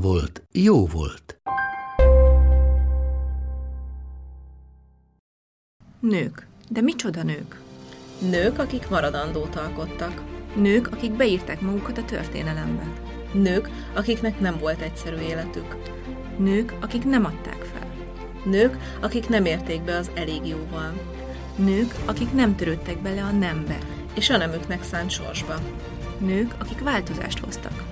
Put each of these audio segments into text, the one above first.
volt, jó volt. Nők. De micsoda nők? Nők, akik maradandót alkottak. Nők, akik beírták magukat a történelembe. Nők, akiknek nem volt egyszerű életük. Nők, akik nem adták fel. Nők, akik nem érték be az elég jóval. Nők, akik nem törődtek bele a nembe. És a nemüknek szánt sorsba. Nők, akik változást hoztak.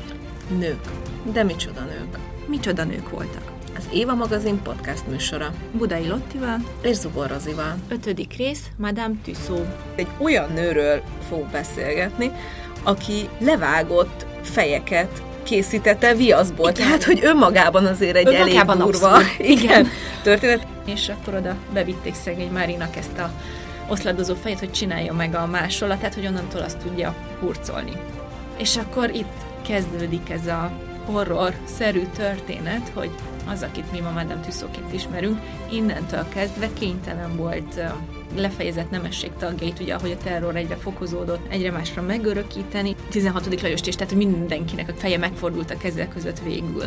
Nők. De micsoda nők. Micsoda nők voltak. Az Éva magazin podcast műsora. Budai Lottival. És Zubor Rozival. Ötödik rész, Madame Tussaud. Egy olyan nőről fog beszélgetni, aki levágott fejeket készítette viaszból. Igen. Tehát, hogy önmagában azért egy Önmagában elég durva igen, történet. És akkor oda bevitték szegény Márinak ezt a oszladozó fejet, hogy csinálja meg a másolatát, hogy onnantól azt tudja hurcolni. És akkor itt kezdődik ez a horror-szerű történet, hogy az, akit mi ma Madame Tussaudsként ismerünk, innentől kezdve kénytelen volt lefejezett nemesség tagjait, ugye ahogy a terror egyre fokozódott, egyre másra megörökíteni. 16. Lajost is, tehát hogy mindenkinek a feje megfordult a kezek között végül.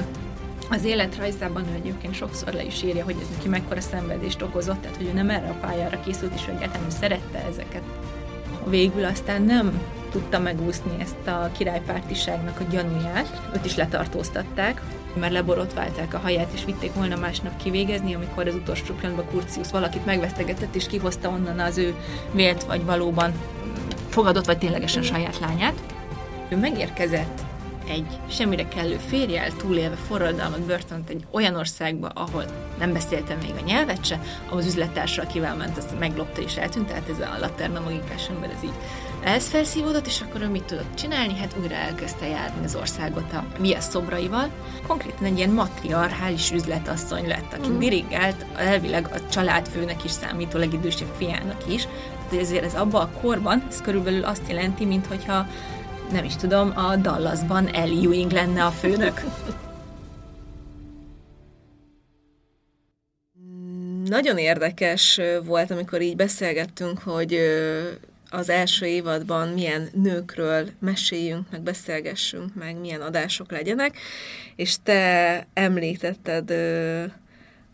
Az életrajzában ő egyébként sokszor le is írja, hogy ez neki mekkora szenvedést okozott, tehát hogy ő nem erre a pályára készült, és ő egyáltalán szerette ezeket. Végül aztán nem tudta megúszni ezt a királypártiságnak a gyanúját, őt is letartóztatták, mert leborotválták a haját, és vitték volna másnap kivégezni, amikor az utolsó pillanatban Curtius valakit megvesztegetett, és kihozta onnan az ő vélt vagy valóban fogadott, vagy ténylegesen saját lányát. Ő megérkezett egy semmire kellő férjel, túlélve forradalmat, börtönt egy olyan országba, ahol nem beszélte még a nyelvet se, ahol az üzlettársa, akivel ment, azt meglopta és eltűnt, tehát ez a Laterna magikás ember, ez így ez felszívódott, és akkor ő mit tudott csinálni? Hát újra elkezdte járni az országot a Via szobraival. Konkrétan egy ilyen matriarchális üzletasszony lett, aki mm. dirigált elvileg a családfőnek is számító legidősebb fiának is. Tehát ezért ez abban a korban, ez körülbelül azt jelenti, mintha nem is tudom, a Dallasban Ellie Ewing lenne a főnök. Nagyon érdekes volt, amikor így beszélgettünk, hogy az első évadban milyen nőkről meséljünk, meg beszélgessünk, meg milyen adások legyenek, és te említetted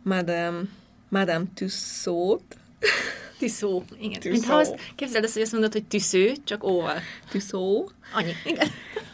Madame, Madame Tussaud, Tiszó, igen. Tüsszó. Mintha azt, képzeld azt, hogy azt mondod, hogy tüsző, csak óval. Tussaud, Annyi. Igen.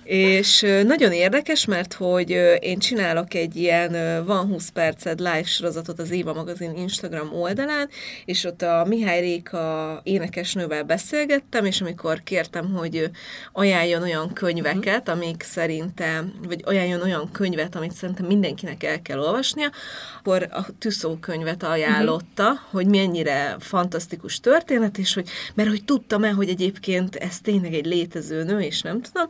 És nagyon érdekes, mert hogy én csinálok egy ilyen Van 20 perced live sorozatot az Éva magazin Instagram oldalán, és ott a Mihály Réka énekesnővel beszélgettem, és amikor kértem, hogy ajánljon olyan könyveket, amik szerintem, vagy ajánljon olyan könyvet, amit szerintem mindenkinek el kell olvasnia, akkor a Tüsszó könyvet ajánlotta, hogy mennyire fantasztikus történet, és hogy, mert hogy tudtam-e, hogy egyébként ez tényleg egy létező nő, és nem tudom,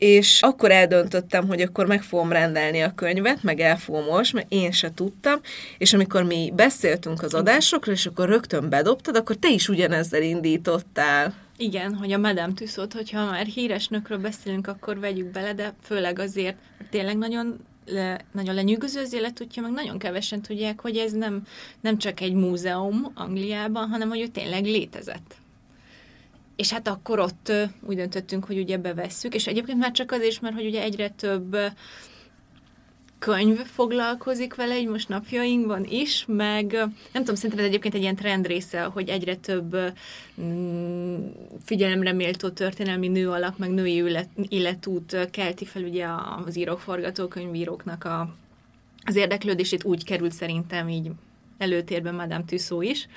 és akkor eldöntöttem, hogy akkor meg fogom rendelni a könyvet, meg el fogom olvasni, mert én se tudtam, és amikor mi beszéltünk az adásokról, és akkor rögtön bedobtad, akkor te is ugyanezzel indítottál. Igen, hogy a Madame Tussauds, hogyha már híres nőkről beszélünk, akkor vegyük bele, de főleg azért, mert tényleg nagyon le, nagyon lenyűgöző az életútja, meg nagyon kevesen tudják, hogy ez nem, nem csak egy múzeum Angliában, hanem hogy ő tényleg létezett. És hát akkor ott úgy döntöttünk, hogy ugye bevesszük, és egyébként már csak azért is, mert hogy ugye egyre több könyv foglalkozik vele így most napjainkban is, meg nem tudom, szerintem ez egyébként egy ilyen trend része, hogy egyre több mm, figyelemre méltó történelmi nő alak, meg női élet, életút ö, kelti fel ugye az írók, forgatókönyvíróknak a, az érdeklődését úgy került szerintem így előtérben Madame Tussaud is,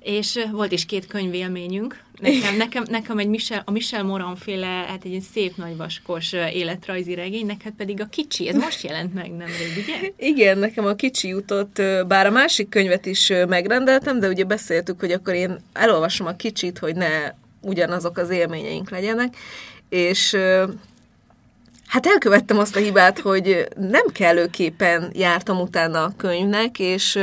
és volt is két könyvélményünk. Nekem, nekem, nekem egy Michel, a Michel Moran féle, hát egy szép nagy vaskos ö, életrajzi regény, neked pedig a kicsi, ez most jelent meg nemrég, ugye? Igen, nekem a kicsi jutott, bár a másik könyvet is megrendeltem, de ugye beszéltük, hogy akkor én elolvasom a kicsit, hogy ne ugyanazok az élményeink legyenek, és hát elkövettem azt a hibát, hogy nem kellőképpen jártam utána a könyvnek, és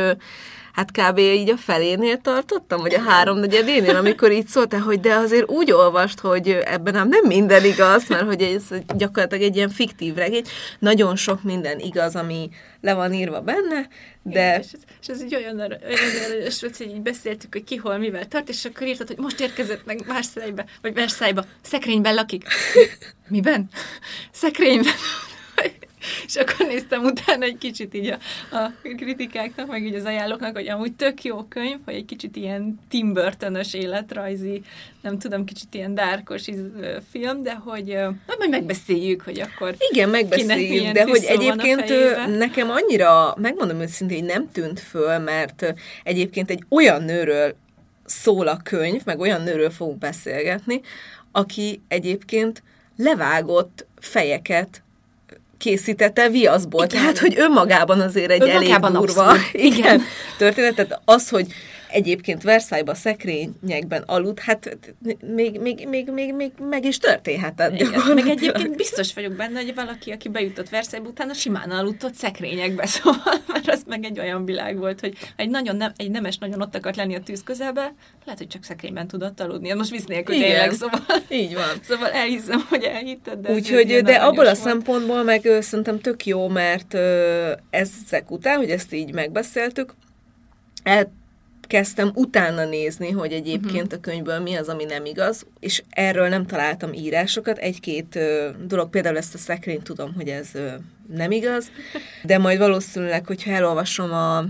hát kb. így a felénél tartottam, vagy a háromnegyedénél, amikor így szóltál, hogy de azért úgy olvast, hogy ebben nem, nem minden igaz, mert hogy ez gyakorlatilag egy ilyen fiktív regény, nagyon sok minden igaz, ami le van írva benne, de... Igen, és, ez, és ez így olyan, olyan aranyos volt, hogy így beszéltük, hogy ki hol mivel tart, és akkor írtad, hogy most érkezett meg Marseille-be, vagy Versailles-ba, szekrényben lakik. Miben? Szekrényben. És akkor néztem utána egy kicsit így a, a kritikáknak, meg így az ajánlóknak, hogy amúgy tök jó könyv, hogy egy kicsit ilyen Tim burton életrajzi, nem tudom, kicsit ilyen dárkos film, de hogy hát majd megbeszéljük, hogy akkor Igen, megbeszéljük, de hogy egyébként nekem annyira, megmondom őszintén, hogy nem tűnt föl, mert egyébként egy olyan nőről szól a könyv, meg olyan nőről fogunk beszélgetni, aki egyébként levágott fejeket készítette viaszból. Igen. Tehát, hogy önmagában azért egy önmagában elég durva igen, történet. Tehát az, hogy egyébként Versailles-ba szekrényekben aludt, hát még, még, még, még, még meg is történhetett Igen. Meg egyébként biztos vagyok benne, hogy valaki, aki bejutott Versailles utána simán aludtott szekrényekbe, szóval mert az meg egy olyan világ volt, hogy egy, nagyon nem, egy nemes nagyon ott akart lenni a tűz közelbe, lehet, hogy csak szekrényben tudott aludni. Most visz nélkül Igen. tényleg, szóval, Így van. Szóval elhiszem, hogy elhitted, de Úgyhogy, de abból a szempontból meg szerintem tök jó, mert ezek után, hogy ezt így megbeszéltük, el kezdtem utána nézni, hogy egyébként a könyvből mi az, ami nem igaz, és erről nem találtam írásokat. Egy-két dolog, például ezt a szekrényt tudom, hogy ez nem igaz, de majd valószínűleg, hogyha elolvasom a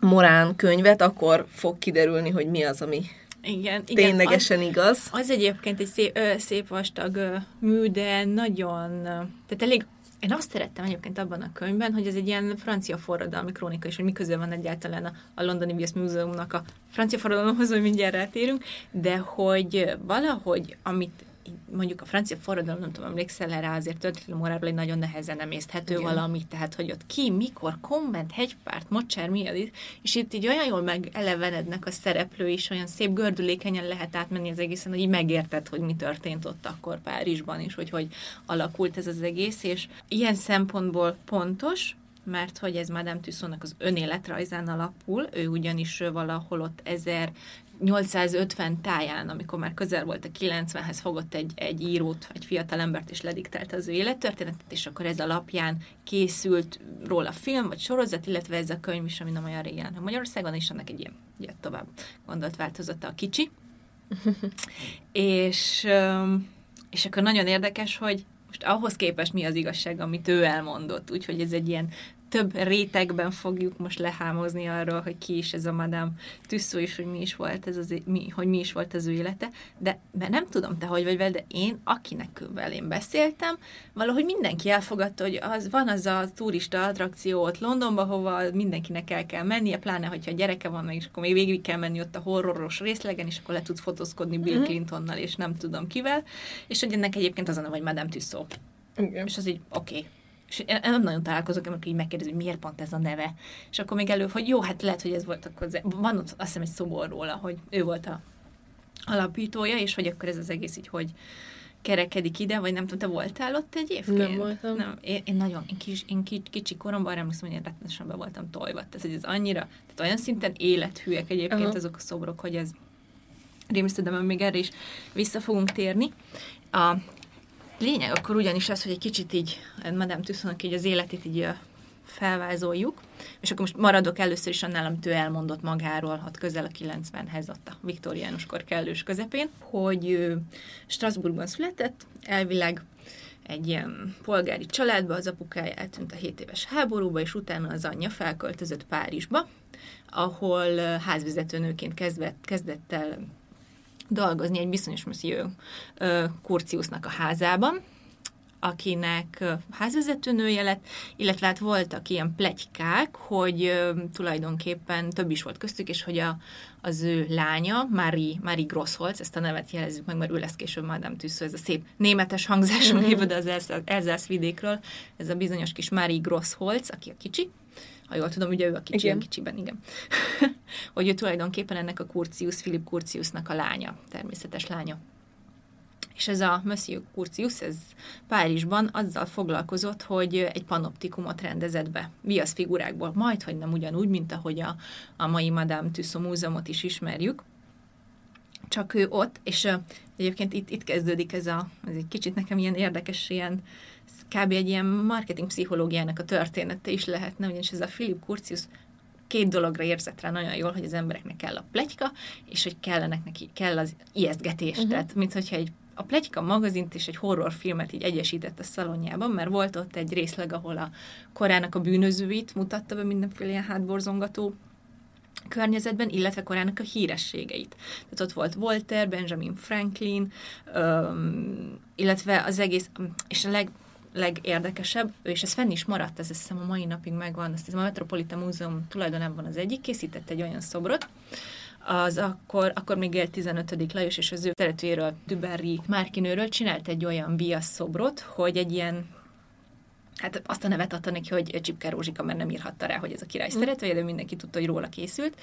Morán könyvet, akkor fog kiderülni, hogy mi az, ami igen, igen. Ténylegesen az, igaz. Az egyébként egy szép, ö, szép vastag ö, mű, de nagyon, tehát elég én azt szerettem egyébként abban a könyvben, hogy ez egy ilyen francia forradalmi krónika, és hogy mi közül van egyáltalán a, a Londoni Bias Múzeumnak a francia forradalomhoz, hogy mindjárt rátérünk, de hogy valahogy, amit mondjuk a francia forradalom, nem tudom, emlékszel erre, azért történelmi morálból egy nagyon nehezen emészthető Igen. valami, tehát hogy ott ki, mikor, komment, hegypárt, mocsár, mi az és itt így olyan jól megelevenednek a szereplő is, olyan szép gördülékenyen lehet átmenni az egészen, hogy így megérted, hogy mi történt ott akkor Párizsban, és hogy hogy alakult ez az egész, és ilyen szempontból pontos, mert hogy ez Madame Tussauds-nak az önéletrajzán alapul, ő ugyanis valahol ott 1850 táján, amikor már közel volt a 90-hez, fogott egy, egy írót, egy fiatal embert, és lediktált az ő élettörténetet, és akkor ez alapján készült róla film, vagy sorozat, illetve ez a könyv is, ami nem olyan régen, Magyarországon is annak egy ilyen, ilyen tovább gondolt változata a kicsi. és, és akkor nagyon érdekes, hogy most ahhoz képest mi az igazság, amit ő elmondott, úgyhogy ez egy ilyen több rétegben fogjuk most lehámozni arról, hogy ki is ez a Madame Tüsszó, és hogy mi is volt ez az, mi, hogy mi is volt az ő élete, de mert nem tudom te, hogy vagy vele, de én, akinek én beszéltem, valahogy mindenki elfogadta, hogy az, van az a turista attrakció ott Londonban, hova mindenkinek el kell mennie, pláne, hogyha gyereke van, és akkor még végig kell menni ott a horroros részlegen, és akkor le tud fotózkodni Bill mm-hmm. Clintonnal, és nem tudom kivel, és hogy ennek egyébként az a neve, hogy Madame Tüsszó. Igen. És az így, oké. Okay és én nem nagyon találkozok, amikor így megkérdezi, hogy miért pont ez a neve. És akkor még elő, hogy jó, hát lehet, hogy ez volt akkor, van ott azt hiszem egy szobor róla, hogy ő volt a alapítója, és hogy akkor ez az egész így, hogy kerekedik ide, vagy nem tudom, te voltál ott egyébként? Nem voltam. Nem, én, én nagyon, én, kis, én kicsi, kicsi koromban emlékszem, hogy én rettenesen be voltam tojva. Tehát, hogy ez annyira, tehát olyan szinten élethűek egyébként Aha. azok a szobrok, hogy ez rémisztő, de még erre is vissza fogunk térni. A lényeg akkor ugyanis az, hogy egy kicsit így Madame Tussaudsnak így az életét így felvázoljuk, és akkor most maradok először is annál, amit ő elmondott magáról, ott közel a 90-hez, ott a viktoriánus kor kellős közepén, hogy Strasbourgban született, elvileg egy ilyen polgári családba, az apukája eltűnt a 7 éves háborúba, és utána az anyja felköltözött Párizsba, ahol házvezetőnőként kezdett, kezdett el dolgozni egy bizonyos Monsieur Kurciusnak a házában, akinek házvezetőnője lett, illetve hát voltak ilyen plegykák, hogy tulajdonképpen több is volt köztük, és hogy a, az ő lánya, Marie, Marie Grossholz, ezt a nevet jelezzük meg, mert ő lesz később Madame Tüssző, ez a szép németes hangzású mm-hmm. név, de az Elzász vidékről, ez a bizonyos kis Marie Grossholz, aki a kicsi, ha jól tudom, ugye ő a kicsi, igen. kicsiben, igen. hogy ő tulajdonképpen ennek a Curcius, Philip Curciusnak a lánya, természetes lánya. És ez a Monsieur Curtius, ez Párizsban azzal foglalkozott, hogy egy panoptikumot rendezett be viasz figurákból, majd, hogy nem ugyanúgy, mint ahogy a, a mai Madame Tussaud múzeumot is ismerjük, csak ő ott, és egyébként itt, itt kezdődik ez a, ez egy kicsit nekem ilyen érdekes, ilyen kb. egy ilyen marketing pszichológiának a története is lehetne, ugyanis ez a Philip Curtius két dologra érzett rá nagyon jól, hogy az embereknek kell a pletyka, és hogy kellenek neki, kell az ijesztgetés. Uh-huh. Tehát, mint hogyha egy a Pletyka magazint és egy horrorfilmet így egyesített a szalonjában, mert volt ott egy részleg, ahol a korának a bűnözőit mutatta be mindenféle ilyen hátborzongató környezetben, illetve korának a hírességeit. Tehát ott volt Voltaire, Benjamin Franklin, öm, illetve az egész, és a leg, legérdekesebb, és ez fenn is maradt, ez azt hiszem a mai napig megvan, azt hiszem a Metropolitan Múzeum tulajdonában az egyik, készített egy olyan szobrot, az akkor, akkor még élt 15. Lajos, és az ő szeretőjéről, Düberri Márkinőről csinált egy olyan biasz szobrot, hogy egy ilyen hát azt a nevet adta neki, hogy Csipke Rózsika, mert nem írhatta rá, hogy ez a király mm. szeretője, de mindenki tudta, hogy róla készült,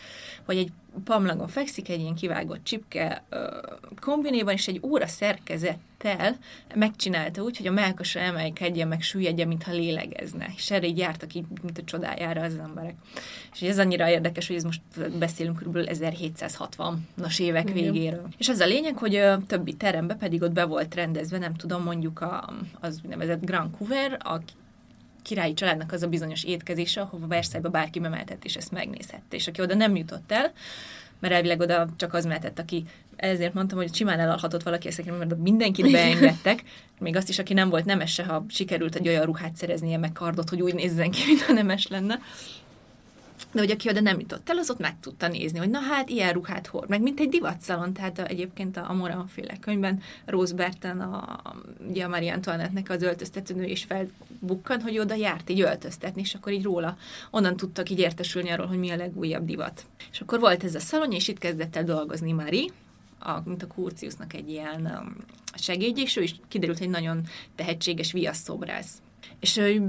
hogy egy pamlagon fekszik egy ilyen kivágott csipke kombinéban, és egy óra szerkezettel megcsinálta úgy, hogy a melkasa emelkedjen, meg süllyedje, mintha lélegezne. És erre így jártak így, mint a csodájára az emberek. És ez annyira érdekes, hogy ez most beszélünk kb. 1760-as évek Igen. végéről. És az a lényeg, hogy a többi terembe pedig ott be volt rendezve, nem tudom, mondjuk a, az úgynevezett Grand Couvert, a királyi családnak az a bizonyos étkezése, ahova Versailles-ba bárki bemeltett, és ezt megnézhette. És aki oda nem jutott el, mert elvileg oda csak az mehetett, aki ezért mondtam, hogy simán elalhatott valaki ezt, mert mindenkit beengedtek, még azt is, aki nem volt nemese, ha sikerült egy olyan ruhát szereznie, meg kardot, hogy úgy nézzen ki, mintha nemes lenne de hogy aki oda nem jutott el, az ott meg tudta nézni, hogy na hát ilyen ruhát hord, meg mint egy divatszalon, tehát a, egyébként a, a Moran féle könyvben Rose Berten, a, ugye a Marie Antoinette-nek az öltöztetőnő is felbukkan, hogy oda járt így öltöztetni, és akkor így róla onnan tudtak így értesülni arról, hogy mi a legújabb divat. És akkor volt ez a szalon, és itt kezdett el dolgozni Mari, a, mint a Kurciusnak egy ilyen um, segédje, és ő is kiderült, hogy nagyon tehetséges viasszobrász és ő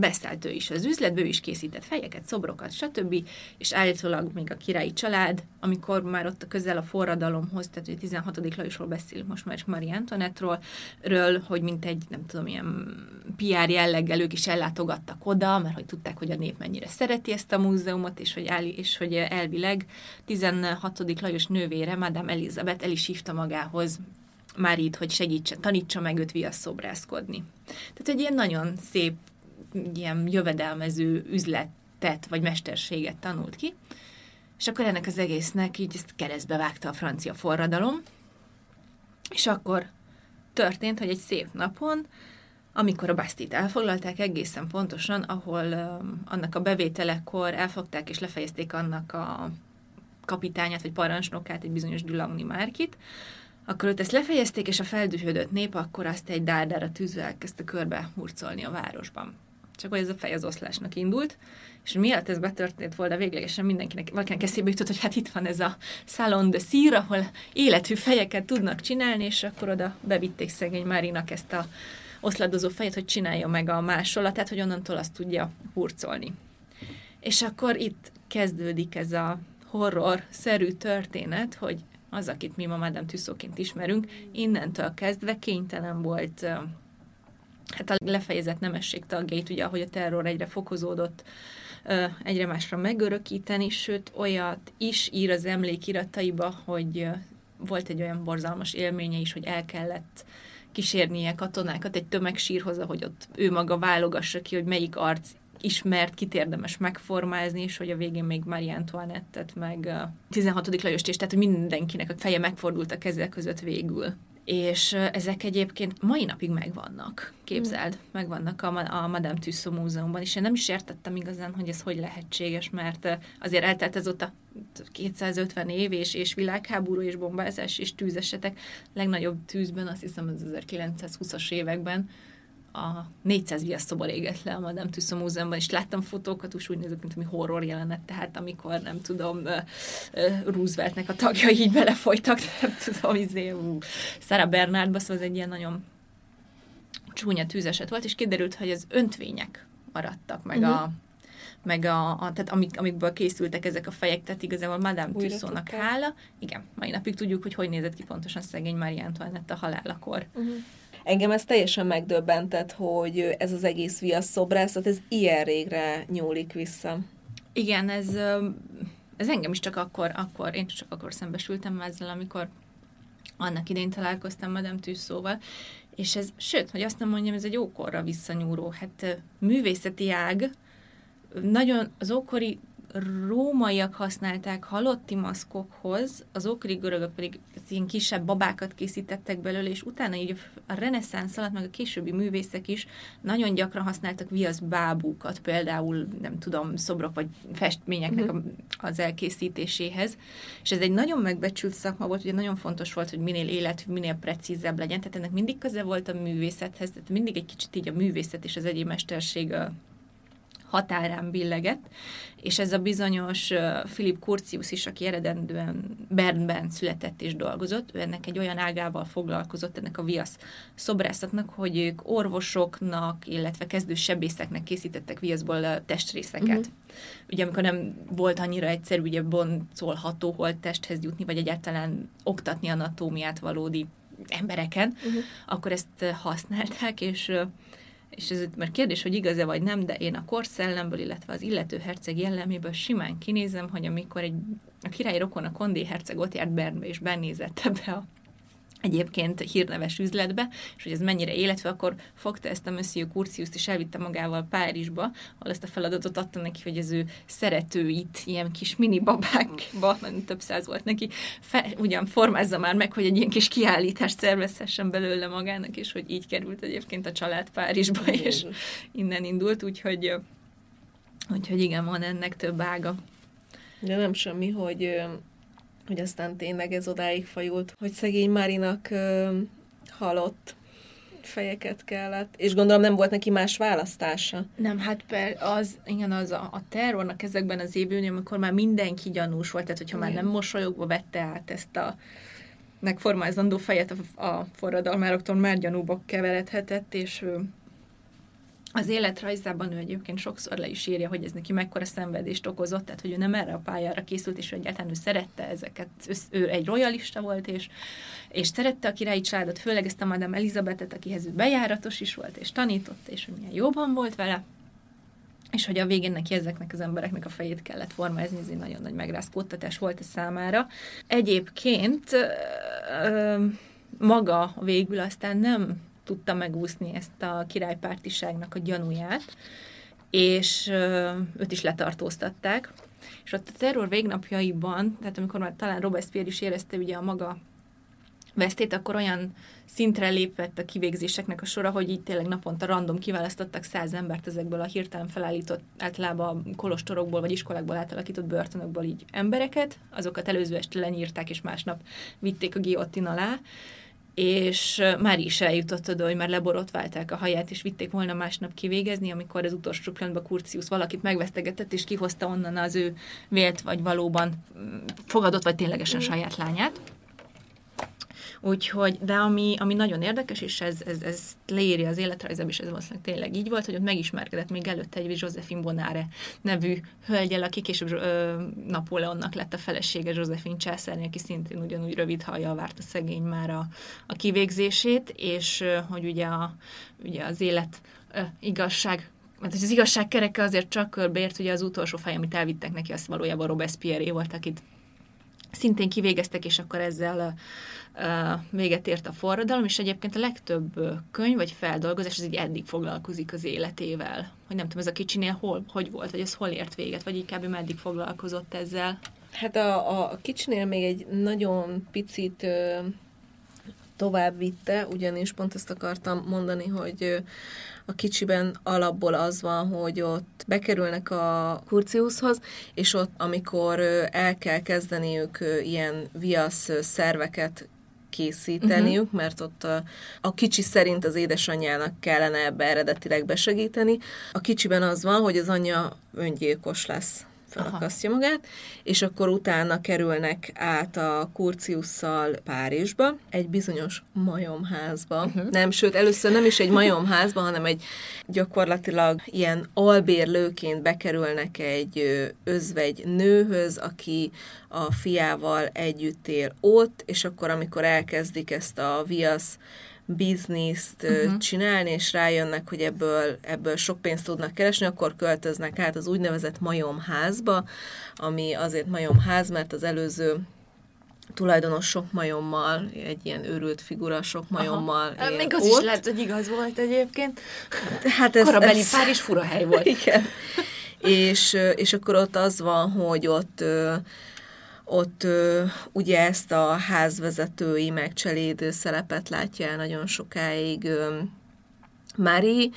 beszállt ő is az üzletből, is készített fejeket, szobrokat, stb. És állítólag még a királyi család, amikor már ott közel a forradalomhoz, tehát hogy 16. Lajosról beszélünk most már, és Marie Antoinette-ról, ről, hogy mint egy, nem tudom, ilyen PR jelleggel ők is ellátogattak oda, mert hogy tudták, hogy a nép mennyire szereti ezt a múzeumot, és hogy, el, és hogy elvileg 16. Lajos nővére, Madame Elizabeth el is hívta magához már itt, hogy segítsen, tanítsa meg őt viasszobrászkodni. Tehát egy ilyen nagyon szép, ilyen jövedelmező üzletet, vagy mesterséget tanult ki, és akkor ennek az egésznek így ezt keresztbe vágta a francia forradalom, és akkor történt, hogy egy szép napon, amikor a Bastit elfoglalták egészen pontosan, ahol um, annak a bevételekor elfogták és lefejezték annak a kapitányát, vagy parancsnokát, egy bizonyos Dulagni Márkit, akkor őt ezt lefejezték, és a feldühödött nép akkor azt egy dárdára tűzve elkezdte körbe hurcolni a városban. Csak hogy ez a fej indult, és miatt ez betörtént volna, véglegesen mindenkinek, valakinek eszébe jutott, hogy hát itt van ez a Salon de Szír, ahol élethű fejeket tudnak csinálni, és akkor oda bevitték szegény Márinak ezt a oszladozó fejet, hogy csinálja meg a másolatát, hogy onnantól azt tudja hurcolni. És akkor itt kezdődik ez a horror-szerű történet, hogy az, akit mi ma Madame Tüsszóként ismerünk, innentől kezdve kénytelen volt hát a lefejezett nemesség tagjait, ugye ahogy a terror egyre fokozódott, egyre másra megörökíteni, sőt olyat is ír az emlékirataiba, hogy volt egy olyan borzalmas élménye is, hogy el kellett kísérnie katonákat egy tömegsírhoz, hogy ott ő maga válogassa ki, hogy melyik arc ismert, kit érdemes megformázni, és hogy a végén még Marie Antoinette-et, meg 16. Lajost is, tehát hogy mindenkinek a feje megfordult a kezek között végül. És ezek egyébként mai napig megvannak, képzeld, mm. megvannak a, a Madame Tussaud Múzeumban, és én nem is értettem igazán, hogy ez hogy lehetséges, mert azért eltelt azóta 250 év, és, és világháború, és bombázás, és tűzesetek. Legnagyobb tűzben azt hiszem az 1920-as években, a 400 viasz szobor égett le a Madame Tussaud Múzeumban, és láttam fotókat, és úgy nézett, mint ami horror jelenet, tehát amikor, nem tudom, Rooseveltnek a tagjai így belefolytak, nem tudom, izé, uh, Sarah Bernardba, szóval ez egy ilyen nagyon csúnya tűzeset volt, és kiderült, hogy az öntvények maradtak meg uh-huh. a, meg a, a tehát amik, amikből készültek ezek a fejek, tehát igazából Madame Tussauds-nak hála. Igen, mai napig tudjuk, hogy hogy nézett ki pontosan szegény Marie Antoinette a halálakor. Engem ez teljesen megdöbbentett, hogy ez az egész viasz szobrászat, ez ilyen régre nyúlik vissza. Igen, ez, ez engem is csak akkor, akkor, én csak akkor szembesültem ezzel, amikor annak idején találkoztam Madame Tussauds-val, és ez, sőt, hogy azt nem mondjam, ez egy ókorra visszanyúló, hát művészeti ág, nagyon az ókori rómaiak használták halotti maszkokhoz, az ókori görögök pedig ilyen kisebb babákat készítettek belőle, és utána így a reneszánsz alatt, meg a későbbi művészek is nagyon gyakran használtak viasz bábúkat, például, nem tudom, szobrok vagy festményeknek a, az elkészítéséhez. És ez egy nagyon megbecsült szakma volt, ugye nagyon fontos volt, hogy minél életű, minél precízebb legyen, tehát ennek mindig köze volt a művészethez, tehát mindig egy kicsit így a művészet és az egyéb mesterség ö, határán billegett, és ez a bizonyos Philip Curtius is, aki eredendően Bernben született és dolgozott, ő ennek egy olyan ágával foglalkozott, ennek a viasz szobrászatnak, hogy ők orvosoknak, illetve kezdő sebészeknek készítettek viaszból testrészeket. Uh-huh. Ugye amikor nem volt annyira egyszerű ugye boncolható holttesthez jutni, vagy egyáltalán oktatni anatómiát valódi embereken, uh-huh. akkor ezt használták, és és ez mert kérdés, hogy igaz-e vagy nem, de én a korszellemből, illetve az illető herceg jelleméből simán kinézem, hogy amikor egy, a király rokon a Kondé herceg ott járt Bernbe, és benézett ebbe a egyébként hírneves üzletbe, és hogy ez mennyire életve, akkor fogta ezt a Monsieur Curtius-t és elvitte magával Párizsba, ahol ezt a feladatot adta neki, hogy az ő szeretőit, ilyen kis mini babákba, mert több száz volt neki, fe, ugyan formázza már meg, hogy egy ilyen kis kiállítást szervezhessen belőle magának, és hogy így került egyébként a család Párizsba, és innen indult, úgyhogy, úgyhogy igen, van ennek több ága. De nem semmi, hogy, hogy aztán tényleg ez odáig fajult, hogy szegény Márinak ö, halott fejeket kellett, és gondolom nem volt neki más választása. Nem, hát per, az, igen, az a, a terrornak ezekben az évben, amikor már mindenki gyanús volt, tehát hogyha már Igen. nem mosolyogva vette át ezt a megformázandó fejet a, a forradalmároktól, már gyanúba keveredhetett, és ő, az életrajzában ő egyébként sokszor le is írja, hogy ez neki mekkora szenvedést okozott, tehát hogy ő nem erre a pályára készült, és ő egyáltalán ő szerette ezeket. Ő, egy royalista volt, és, és szerette a királyi családot, főleg ezt a Madame Elizabetet, akihez ő bejáratos is volt, és tanított, és hogy milyen jóban volt vele. És hogy a végén neki ezeknek az embereknek a fejét kellett formázni, ez egy nagyon nagy megrázkódtatás volt a számára. Egyébként maga végül aztán nem tudta megúszni ezt a királypártiságnak a gyanúját, és őt is letartóztatták. És ott a terror végnapjaiban, tehát amikor már talán Robespierre is érezte ugye a maga vesztét, akkor olyan szintre lépett a kivégzéseknek a sora, hogy így tényleg naponta random kiválasztottak száz embert ezekből a hirtelen felállított, általában kolostorokból vagy iskolákból átalakított börtönökből így embereket, azokat előző este lenyírták, és másnap vitték a guillotine alá, és már is eljutott oda, hogy már leborotválták a haját, és vitték volna másnap kivégezni, amikor az utolsó pillanatban Curtius valakit megvesztegetett, és kihozta onnan az ő vélt vagy valóban mm, fogadott, vagy ténylegesen saját lányát. Úgyhogy, de ami, ami nagyon érdekes, és ez, ez, ez leírja az életrajzom, és ez valószínűleg tényleg így volt, hogy ott megismerkedett még előtte egy Josephine Bonare nevű hölgyel, aki később ö, Napóleonnak lett a felesége Josephine császárni, aki szintén ugyanúgy rövid hajjal várta szegény már a, a kivégzését, és hogy ugye, a, ugye az élet ö, igazság mert az igazság kereke azért csak körbeért, ugye az utolsó fej, amit elvittek neki, az valójában Robespierre volt, akit szintén kivégeztek, és akkor ezzel véget ért a forradalom, és egyébként a legtöbb könyv vagy feldolgozás az így eddig foglalkozik az életével. Hogy nem tudom, ez a kicsinél hol, hogy volt, vagy ez hol ért véget, vagy inkább meddig foglalkozott ezzel. Hát a, a, kicsinél még egy nagyon picit tovább vitte, ugyanis pont ezt akartam mondani, hogy a kicsiben alapból az van, hogy ott bekerülnek a Curciushoz, és ott, amikor el kell kezdeniük ilyen viasz szerveket készíteniük, uh-huh. mert ott a, a kicsi szerint az édesanyjának kellene ebbe eredetileg besegíteni. A kicsiben az van, hogy az anyja öngyilkos lesz. Felakasztja magát, és akkor utána kerülnek át a Kurciusszal Párizsba, egy bizonyos majomházba. Uh-huh. Nem, sőt, először nem is egy majomházba, hanem egy gyakorlatilag ilyen albérlőként bekerülnek egy özvegy nőhöz, aki a fiával együtt él ott, és akkor, amikor elkezdik ezt a viasz bizniszt uh-huh. csinálni, és rájönnek, hogy ebből, ebből sok pénzt tudnak keresni, akkor költöznek át az úgynevezett majomházba, ami azért majomház, mert az előző tulajdonos sok majommal, egy ilyen őrült figura sok majommal Aha. Még az ott. is lehet, hogy igaz volt egyébként. Hát ez, Korabeli ez... Párizs fura hely volt. Igen. és, és akkor ott az van, hogy ott ott ö, ugye ezt a házvezetői megcselédő szerepet látja el nagyon sokáig ö, Mári,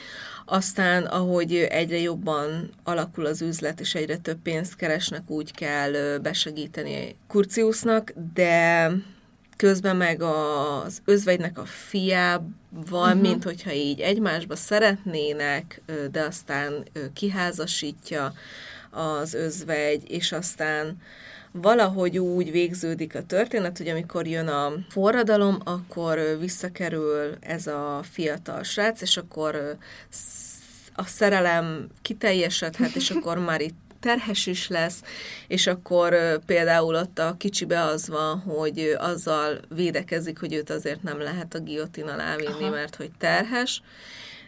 aztán ahogy egyre jobban alakul az üzlet, és egyre több pénzt keresnek, úgy kell ö, besegíteni Kurciusnak, de közben meg az özvegynek a fiával, uh-huh. mint hogyha így egymásba szeretnének, de aztán kiházasítja az özvegy, és aztán valahogy úgy végződik a történet, hogy amikor jön a forradalom, akkor visszakerül ez a fiatal srác, és akkor a szerelem kiteljesedhet, és akkor már itt terhes is lesz, és akkor például ott a kicsibe az van, hogy azzal védekezik, hogy őt azért nem lehet a guillotine alá vinni, mert hogy terhes,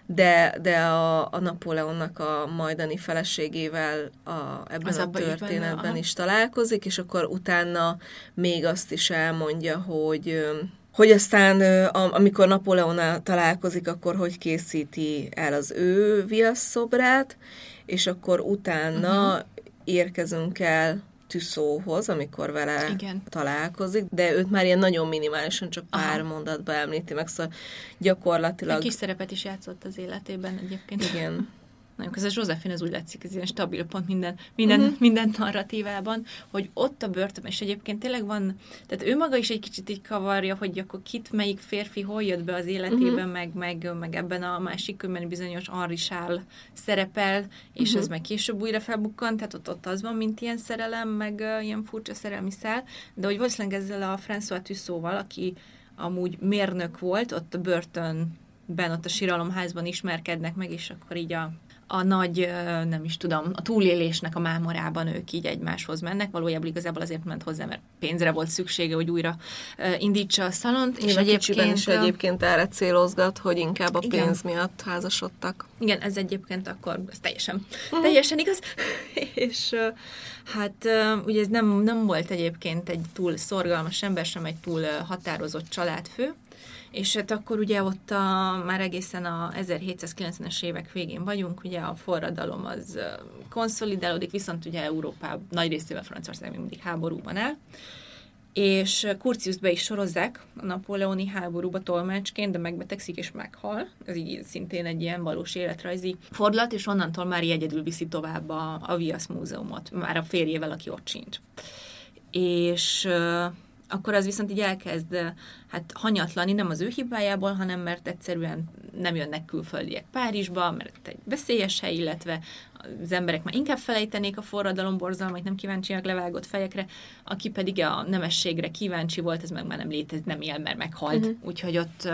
de, de a, a Napóleonnak a majdani feleségével a, ebben az a történetben benne, is találkozik, és akkor utána még azt is elmondja, hogy hogy aztán, amikor Napóleonnal találkozik, akkor hogy készíti el az ő viaszszobrát, és akkor utána uh-huh. érkezünk el Tüszóhoz, amikor vele Igen. találkozik, de őt már ilyen nagyon minimálisan csak pár Aha. mondatba említi meg, szóval gyakorlatilag... Egy kis szerepet is játszott az életében egyébként. Igen. Nagyon közben Josephine az úgy látszik, ez ilyen stabil pont minden, minden, uh-huh. minden narratívában, hogy ott a börtön, és egyébként tényleg van, tehát ő maga is egy kicsit így kavarja, hogy akkor kit, melyik férfi hol jött be az életében, uh-huh. meg, meg, meg ebben a másik könyvben bizonyos Henri Sál szerepel, és uh-huh. ez meg később újra felbukkan, tehát ott, ott az van, mint ilyen szerelem, meg uh, ilyen furcsa szerelmi szál, de hogy valószínűleg ezzel a François Tussauds-val, aki amúgy mérnök volt, ott a börtönben, ott a síralomházban ismerkednek meg, és akkor így a a nagy, nem is tudom, a túlélésnek a mámorában ők így egymáshoz mennek. Valójában igazából azért ment hozzá, mert pénzre volt szüksége, hogy újra indítsa a szalont. És egyébként, is egyébként erre célozgat, hogy inkább a igen. pénz miatt házasodtak. Igen, ez egyébként akkor ez teljesen, uh-huh. teljesen igaz. és hát ugye ez nem, nem volt egyébként egy túl szorgalmas ember, sem egy túl határozott családfő, és hát akkor ugye ott a, már egészen a 1790-es évek végén vagyunk, ugye a forradalom az konszolidálódik, viszont ugye Európában nagy részével Franciaország még mindig háborúban áll, és Kurciuszt be is sorozzák a napóleoni háborúba tolmácsként, de megbetegszik és meghal. Ez így szintén egy ilyen valós életrajzi fordulat, és onnantól már egyedül viszi tovább a, a Viasz múzeumot, már a férjével, aki ott sincs. És akkor az viszont így elkezd hát hanyatlani, nem az ő hibájából, hanem mert egyszerűen nem jönnek külföldiek Párizsba, mert egy veszélyes hely, illetve az emberek már inkább felejtenék a forradalom borzalmait, nem kíváncsiak levágott fejekre, aki pedig a nemességre kíváncsi volt, ez meg már nem létezik, nem él, mert meghalt. Uh-huh. Úgyhogy ott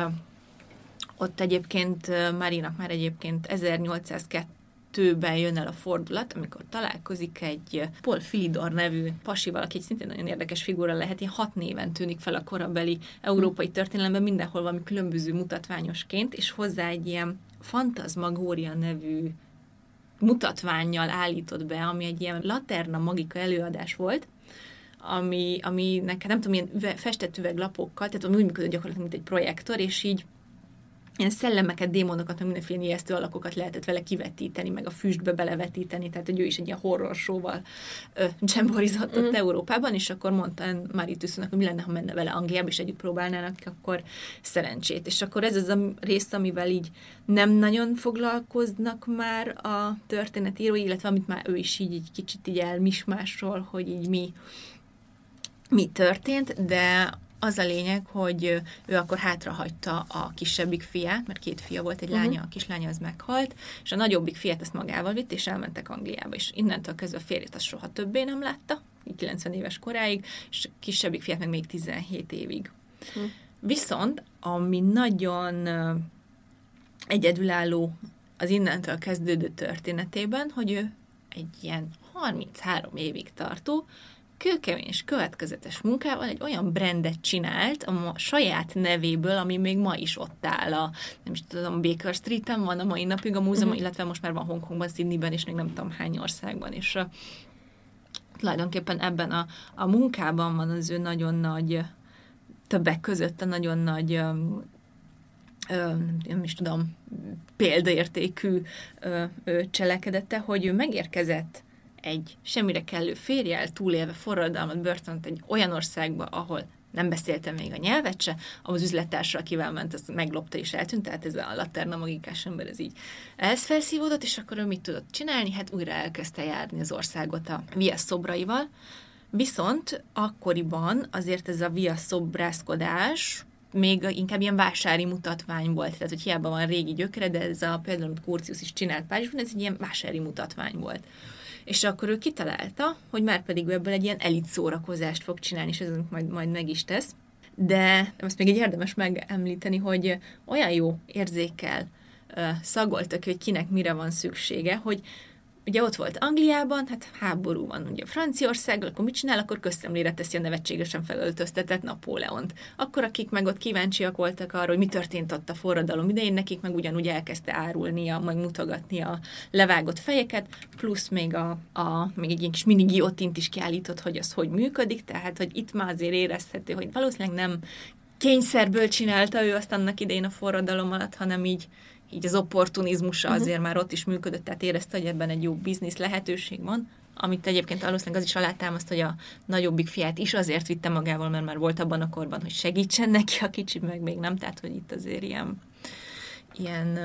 ott egyébként Marinak már egyébként 1802 kettőben jön el a fordulat, amikor találkozik egy Paul Filidor nevű pasival, aki szintén nagyon érdekes figura lehet, ilyen hat néven tűnik fel a korabeli európai történelemben, mindenhol valami különböző mutatványosként, és hozzá egy ilyen Fantasmagória nevű mutatványjal állított be, ami egy ilyen Laterna Magika előadás volt, ami, ami nekem nem tudom, ilyen üve, festett üveglapokkal, tehát úgy működött gyakorlatilag, mint egy projektor, és így ilyen szellemeket, démonokat, meg mindenféle ijesztő alakokat lehetett vele kivetíteni, meg a füstbe belevetíteni, tehát hogy ő is egy ilyen horror show-val dzsemborizott mm. Európában, és akkor mondta Marie Tüsszónak, hogy mi lenne, ha menne vele Angliába, és együtt próbálnának, akkor szerencsét. És akkor ez az a rész, amivel így nem nagyon foglalkoznak már a történetírói, illetve amit már ő is így, így kicsit így elmismásról, hogy így mi, mi történt, de az a lényeg, hogy ő akkor hátrahagyta a kisebbik fiát, mert két fia volt, egy uh-huh. lánya, a kislánya az meghalt, és a nagyobbik fiát ezt magával vitt, és elmentek Angliába, és innentől kezdve a férjét azt soha többé nem látta, 90 éves koráig, és a kisebbik fiát meg még 17 évig. Uh-huh. Viszont, ami nagyon egyedülálló az innentől kezdődő történetében, hogy ő egy ilyen 33 évig tartó, kőkemény és következetes munkával egy olyan brandet csinált a saját nevéből, ami még ma is ott áll a, nem is tudom, Baker Street-en van a mai napig a múzeum, uh-huh. illetve most már van Hongkongban, Sydneyben, és még nem tudom hány országban, és uh, tulajdonképpen ebben a, a munkában van az ő nagyon nagy, többek között a nagyon nagy um, nem is tudom, példaértékű cselekedete, hogy ő megérkezett egy semmire kellő férjel, túlélve forradalmat, börtönt egy olyan országba, ahol nem beszélte még a nyelvet se, az üzlettársa, akivel ment, az meglopta és eltűnt, tehát ez a laterna magikás ember, ez így ez felszívódott, és akkor ő mit tudott csinálni? Hát újra elkezdte járni az országot a viasz szobraival, viszont akkoriban azért ez a viasz szobrászkodás még inkább ilyen vásári mutatvány volt, tehát hogy hiába van régi gyökere, de ez a például, amit Kurcius is csinált Párizsban, ez egy ilyen vásári mutatvány volt. És akkor ő kitalálta, hogy már pedig ebből egy ilyen elit szórakozást fog csinálni, és ez majd, majd meg is tesz. De azt még egy érdemes megemlíteni, hogy olyan jó érzékkel szagoltak, hogy kinek mire van szüksége, hogy ugye ott volt Angliában, hát háború van ugye Franciaországgal, akkor mit csinál? Akkor közszemlére teszi a nevetségesen felöltöztetett Napóleont. Akkor akik meg ott kíváncsiak voltak arra, hogy mi történt ott a forradalom idején, nekik meg ugyanúgy elkezdte árulnia, meg mutogatni a levágott fejeket, plusz még, a, a, még egy kis mini giotint is kiállított, hogy az hogy működik, tehát hogy itt már azért érezhető, hogy valószínűleg nem kényszerből csinálta ő azt annak idején a forradalom alatt, hanem így így az opportunizmusa uh-huh. azért már ott is működött, tehát érezte, hogy ebben egy jó biznisz lehetőség van, amit egyébként valószínűleg az is alátámaszt, hogy a nagyobbik fiát is azért vitte magával, mert már volt abban a korban, hogy segítsen neki, a kicsi meg még nem, tehát hogy itt azért ilyen, ilyen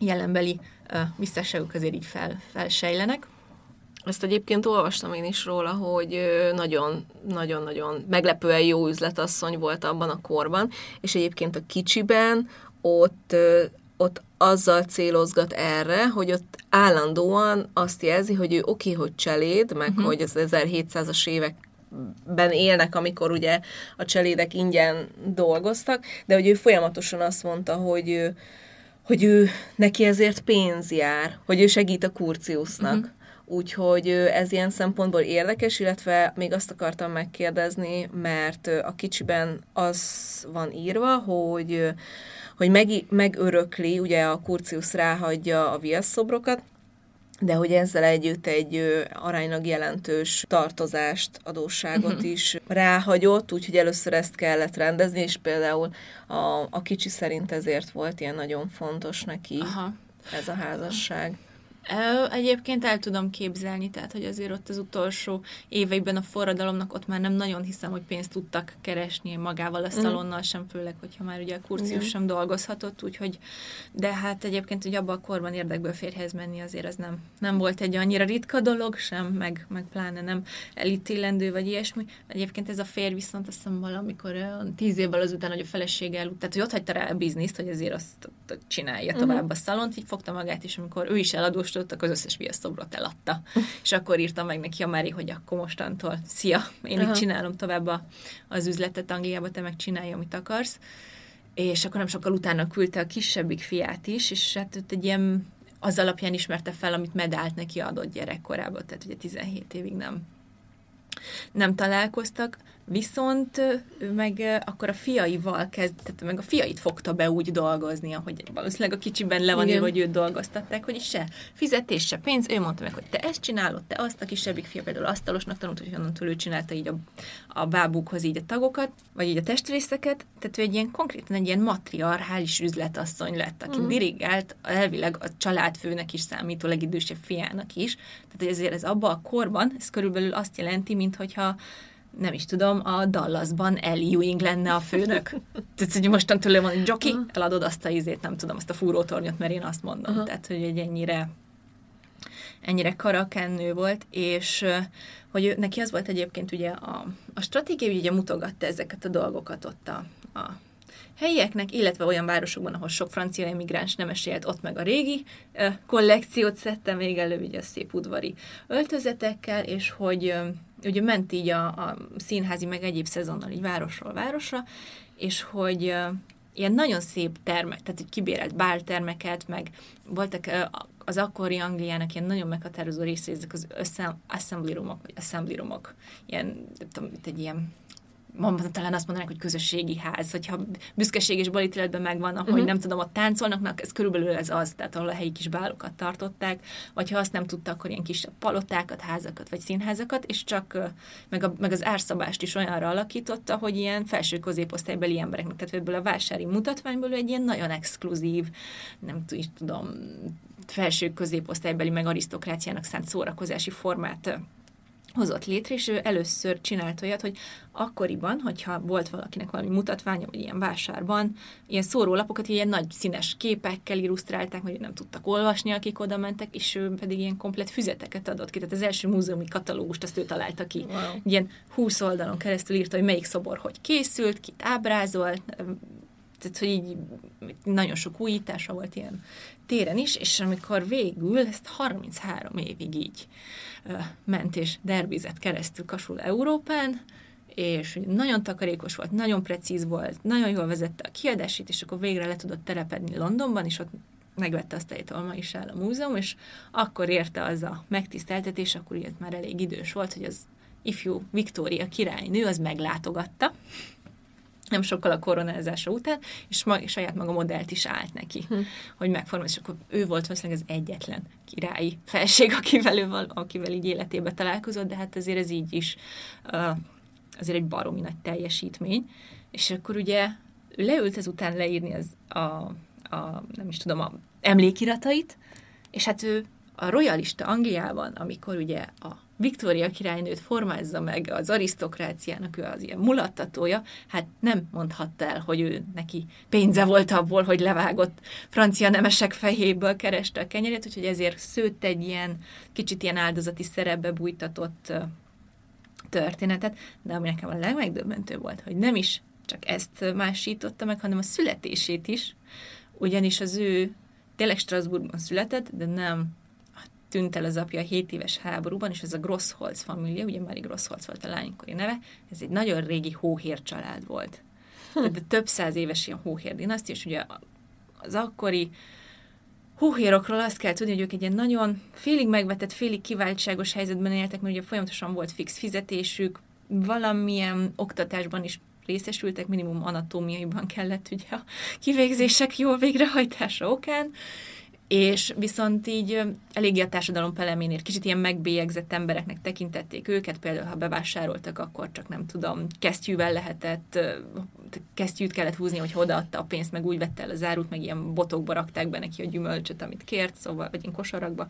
jelenbeli visszaságok azért így fel, felsejlenek. Ezt egyébként olvastam én is róla, hogy nagyon-nagyon-nagyon meglepően jó üzletasszony volt abban a korban, és egyébként a kicsiben ott azzal célozgat erre, hogy ott állandóan azt jelzi, hogy ő oké, okay, hogy cseléd, meg uh-huh. hogy az 1700-as évek ben élnek, amikor ugye a cselédek ingyen dolgoztak, de hogy ő folyamatosan azt mondta, hogy ő, hogy ő neki ezért pénz jár, hogy ő segít a Kurciusnak. Uh-huh. Úgyhogy ez ilyen szempontból érdekes, illetve még azt akartam megkérdezni, mert a kicsiben az van írva, hogy hogy meg, megörökli, ugye a Kurcius ráhagyja a viaszszobrokat, de hogy ezzel együtt egy aránylag jelentős tartozást, adósságot uh-huh. is ráhagyott, úgyhogy először ezt kellett rendezni, és például a, a kicsi szerint ezért volt ilyen nagyon fontos neki Aha. ez a házasság. Egyébként el tudom képzelni, tehát, hogy azért ott az utolsó éveiben a forradalomnak ott már nem nagyon hiszem, hogy pénzt tudtak keresni magával a mhm. szalonnal sem, főleg, hogyha már ugye a kurcius sem dolgozhatott, úgyhogy, de hát egyébként, hogy abban a korban érdekből férhez menni azért az nem, nem volt egy annyira ritka dolog sem, meg, meg pláne nem elítélendő, vagy ilyesmi. Egyébként ez a férj viszont azt hiszem valamikor tíz évvel azután, hogy a felesége eludt, tehát hogy ott hagyta rá a bizniszt, hogy azért azt csinálja mhm. tovább a szalont, így fogta magát, és amikor ő is eladós megvalósítottak, az összes viaszszobrot eladta. és akkor írtam meg neki a Mari, hogy akkor mostantól, szia, én Aha. itt csinálom tovább a, az üzletet Angliába, te meg csinálj, amit akarsz. És akkor nem sokkal utána küldte a kisebbik fiát is, és hát ott egy ilyen az alapján ismerte fel, amit medált neki adott gyerekkorában, tehát ugye 17 évig nem, nem találkoztak. Viszont ő meg akkor a fiaival kezd, tehát meg a fiait fogta be úgy dolgozni, ahogy valószínűleg a kicsiben le van írva, hogy őt dolgoztatták, hogy se fizetés, se pénz. Ő mondta meg, hogy te ezt csinálod, te azt, a kisebbik fia például asztalosnak tanult, hogy onnantól ő csinálta így a, a bábukhoz így a tagokat, vagy így a testrészeket. Tehát ő egy ilyen konkrétan egy ilyen matriarchális üzletasszony lett, aki mm. dirigált elvileg a családfőnek is számító legidősebb fiának is. Tehát ezért ez abban a korban, ez körülbelül azt jelenti, mintha nem is tudom, a Dallasban Ellie Ewing lenne a főnök. Tehát, hogy mostantól van egy jockey, eladod azt a izét, nem tudom, azt a fúrótornyot, mert én azt mondom. Uh-huh. Tehát, hogy egy ennyire ennyire karakán nő volt, és hogy ő, neki az volt egyébként ugye a, a stratégia, hogy ugye mutogatta ezeket a dolgokat ott a, a helyieknek, illetve olyan városokban, ahol sok francia emigráns nem esélt, ott meg a régi ö, kollekciót szedte még elő, ugye a szép udvari öltözetekkel, és hogy ö, ugye ment így a, a színházi, meg egyéb szezonnal így városról városra, és hogy ö, ilyen nagyon szép termek, tehát egy kibérelt báltermeket, meg voltak ö, az akkori Angliának ilyen nagyon meghatározó része, ezek az assembly roomok, vagy assembly roomok, ilyen, nem tudom, itt egy ilyen talán azt mondanák, hogy közösségi ház, hogyha büszkeség és balítéletben megvan, ahogy uh-huh. nem tudom, ott táncolnak, ez körülbelül ez az, tehát ahol a helyi kis bálokat tartották, vagy ha azt nem tudta, akkor ilyen kisebb palotákat, házakat, vagy színházakat, és csak meg, a, meg az árszabást is olyanra alakította, hogy ilyen felső középosztálybeli embereknek, tehát ebből a vásári mutatványból egy ilyen nagyon exkluzív, nem tudom, felső középosztálybeli meg arisztokráciának szánt szórakozási formát hozott létre, és ő először csinált olyat, hogy akkoriban, hogyha volt valakinek valami mutatványa, vagy ilyen vásárban, ilyen szórólapokat ilyen nagy színes képekkel illusztrálták, hogy nem tudtak olvasni, akik oda mentek, és ő pedig ilyen komplet füzeteket adott ki. Tehát az első múzeumi katalógust azt ő találta ki. Wow. Ilyen 20 oldalon keresztül írta, hogy melyik szobor hogy készült, kit ábrázolt, tehát, hogy így nagyon sok újítása volt ilyen téren is, és amikor végül ezt 33 évig így ment és derbizett keresztül Kasul Európán, és nagyon takarékos volt, nagyon precíz volt, nagyon jól vezette a kiadásét, és akkor végre le tudott telepedni Londonban, és ott megvette azt a ma is áll a múzeum, és akkor érte az a megtiszteltetés, akkor ilyet már elég idős volt, hogy az ifjú Viktória királynő az meglátogatta, nem sokkal a koronázása után, és ma, saját maga modellt is állt neki, hm. hogy megformálja, és akkor ő volt valószínűleg az egyetlen királyi felség, akivel, ő, akivel így életébe találkozott, de hát azért ez így is uh, azért egy baromi nagy teljesítmény, és akkor ugye ő leült ezután leírni az a, a nem is tudom, a emlékiratait, és hát ő a royalista Angliában, amikor ugye a Viktória királynőt formázza meg az arisztokráciának, ő az ilyen mulattatója, hát nem mondhatta el, hogy ő neki pénze volt abból, hogy levágott francia nemesek fejéből kereste a kenyerét, úgyhogy ezért szőtt egy ilyen kicsit ilyen áldozati szerepbe bújtatott történetet, de ami nekem a legmegdöbbentő volt, hogy nem is csak ezt másította meg, hanem a születését is, ugyanis az ő tényleg Strasbourgban született, de nem tűnt el az apja a 7 éves háborúban, és ez a Grossholz família, ugye Mari Grossholz volt a lánykori neve, ez egy nagyon régi hóhér család volt. De több száz éves ilyen hóhér dinasztia, és ugye az akkori hóhérokról azt kell tudni, hogy ők egy ilyen nagyon félig megvetett, félig kiváltságos helyzetben éltek, mert ugye folyamatosan volt fix fizetésük, valamilyen oktatásban is részesültek, minimum anatómiaiban kellett ugye a kivégzések jó végrehajtása okán, és viszont így eléggé a társadalom peleménél kicsit ilyen megbélyegzett embereknek tekintették őket, például ha bevásároltak, akkor csak nem tudom, kesztyűvel lehetett, kesztyűt kellett húzni, hogy odaadta a pénzt, meg úgy vette el a zárut, meg ilyen botokba rakták be neki a gyümölcsöt, amit kért, szóval, vagy ilyen kosarakba.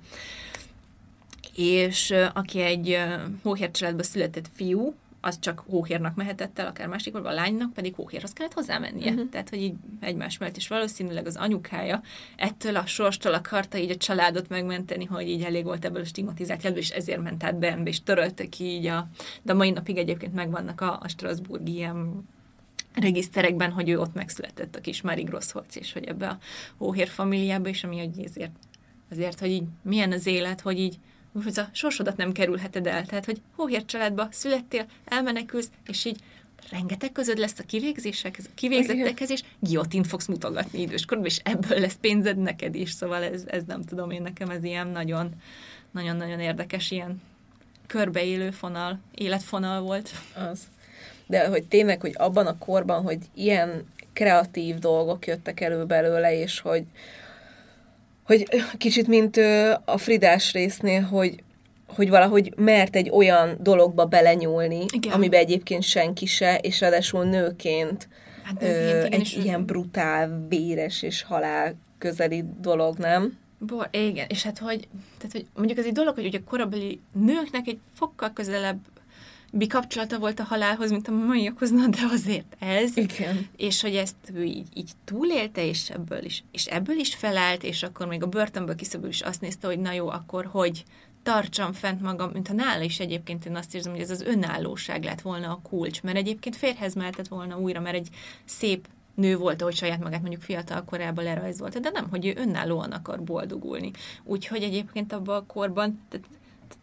És aki egy hóhér családba született fiú, az csak hóhérnak mehetett el, akár másik, a lánynak pedig hóhérhoz kellett hozzámennie. Uh-huh. Tehát, hogy így egymás mellett, és valószínűleg az anyukája ettől a sorstól akarta így a családot megmenteni, hogy így elég volt ebből a stigmatizált és ezért ment át Bernbe, és törölte ki így a... De mai napig egyébként megvannak a, a Strasbourg ilyen regiszterekben, hogy ő ott megszületett a kis Mary Grossholz, és hogy ebbe a hóhér familiába, és ami hogy ezért, azért, hogy így milyen az élet, hogy így hogy a sorsodat nem kerülheted el. Tehát, hogy hóhér családba születtél, elmenekülsz, és így rengeteg közöd lesz a kivégzések, a kivégzettekhez, és giotint fogsz mutogatni időskorban, és ebből lesz pénzed neked is. Szóval ez, ez nem tudom én, nekem ez ilyen nagyon, nagyon-nagyon érdekes, ilyen körbeélő fonal, életfonal volt. Az. De hogy tényleg, hogy abban a korban, hogy ilyen kreatív dolgok jöttek elő belőle, és hogy, hogy kicsit mint a Fridás résznél, hogy hogy valahogy mert egy olyan dologba belenyúlni, igen. amiben egyébként senki se, és ráadásul nőként, hát nőként ö, egy ilyen brutál, véres és halál közeli dolog, nem? Bo, igen, és hát hogy, tehát, hogy mondjuk ez egy dolog, hogy ugye korabeli nőknek egy fokkal közelebb bikapcsolata volt a halálhoz, mint a maiakhoz, de azért ez. Igen. És hogy ezt ő így, így túlélte, és ebből is, és ebből is felállt, és akkor még a börtönből kiszabadul is azt nézte, hogy na jó, akkor hogy tartsam fent magam, mint ha nála is egyébként én azt érzem, hogy ez az önállóság lett volna a kulcs, mert egyébként férhez mehetett volna újra, mert egy szép nő volt, ahogy saját magát mondjuk fiatal korában lerajzolta, de nem, hogy ő önállóan akar boldogulni. Úgyhogy egyébként abban a korban tehát